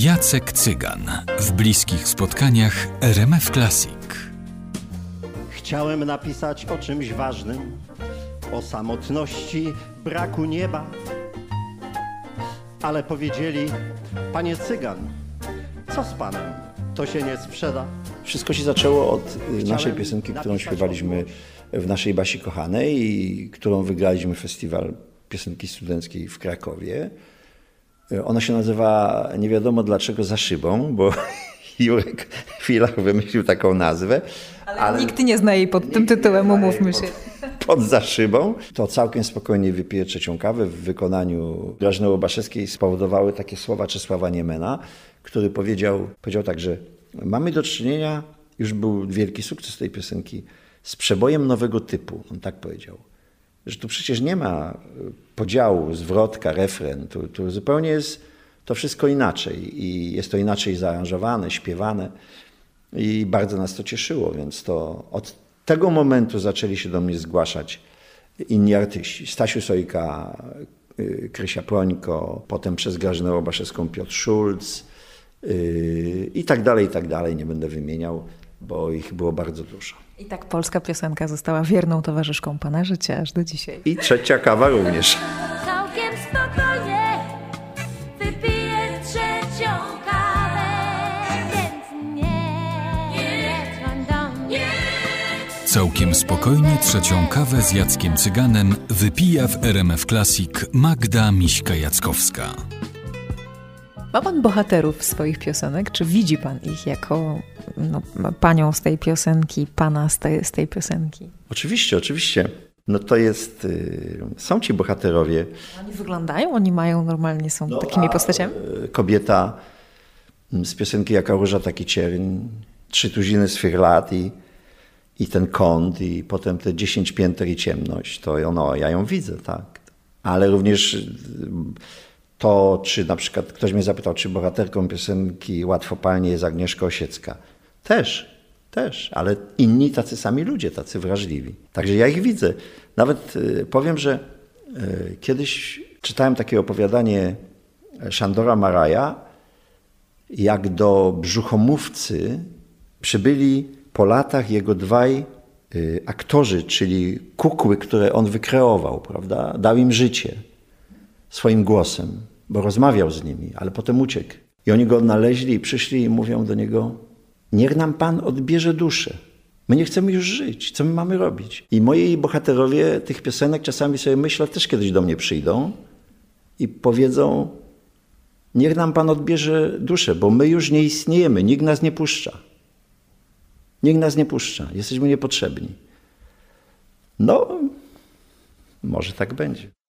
Jacek Cygan w bliskich spotkaniach RMF Classic. Chciałem napisać o czymś ważnym, o samotności, braku nieba. Ale powiedzieli, panie Cygan, co z panem? To się nie sprzeda. Wszystko się zaczęło od y, Chciałem naszej piosenki, którą śpiewaliśmy w naszej Basi Kochanej i którą wygraliśmy festiwal piosenki studenckiej w Krakowie. Ona się nazywa nie wiadomo dlaczego za szybą, bo Jurek w chwilach wymyślił taką nazwę. Ale, nikt nie zna jej pod tym tytułem, umówmy się. pod za szybą. To całkiem spokojnie wypiję trzecią kawę w wykonaniu Grażyny Łobaszewskiej spowodowały takie słowa Czesława Niemena, który powiedział, powiedział tak, że mamy do czynienia, już był wielki sukces tej piosenki, z przebojem nowego typu. On tak powiedział. Że tu przecież nie ma y, podziału, zwrotka, refren. Tu, tu zupełnie jest to wszystko inaczej i jest to inaczej zaaranżowane, śpiewane. I bardzo nas to cieszyło, więc to od tego momentu zaczęli się do mnie zgłaszać inni artyści. Stasiu Sojka, y, Krysia Prońko, potem przez Grażynę Łobaszewską Piotr Schulz yy, i tak dalej, i tak dalej. Nie będę wymieniał, bo ich było bardzo dużo. I tak polska piosenka została wierną towarzyszką pana życia aż do dzisiaj. I trzecia kawa również. Całkiem spokojnie wypiję trzecią kawę, więc nie, nie dzwoń mnie. Całkiem spokojnie trzecią kawę z Jackiem Cyganem wypija w RMF Classic Magda Miśka-Jackowska. Ma pan bohaterów swoich piosenek? Czy widzi pan ich jako no, panią z tej piosenki, pana z tej, z tej piosenki? Oczywiście, oczywiście. No to jest, y, są ci bohaterowie. Oni wyglądają? Oni mają normalnie, są takimi a, postaciami? y, Kobieta mm, z piosenki Jaka róża, taki cierń, trzy tuziny swych lat i, i ten kąt i potem te dziesięć pięter i ciemność, to no, ja ją widzę, tak. Ale również y, to, czy na przykład ktoś mnie zapytał, czy bohaterką piosenki Łatwopalnie jest Agnieszka Osiecka. Też, też, ale inni tacy sami ludzie, tacy wrażliwi. Także ja ich widzę. Nawet y, powiem, że y, kiedyś czytałem takie opowiadanie Szandora Maraja, jak do brzuchomówcy przybyli po latach jego dwaj y, aktorzy, czyli kukły, które on wykreował, prawda? Dał im życie swoim głosem, bo rozmawiał z nimi, ale potem uciekł. I oni go odnaleźli i przyszli i mówią do niego: Niech nam Pan odbierze duszę. My nie chcemy już żyć. Co my mamy robić? I moi bohaterowie tych piosenek czasami sobie myślę, też kiedyś do mnie przyjdą i powiedzą: Niech nam Pan odbierze duszę, bo my już nie istniejemy, nikt nas nie puszcza. Nikt nas nie puszcza, jesteśmy niepotrzebni. No, może tak będzie.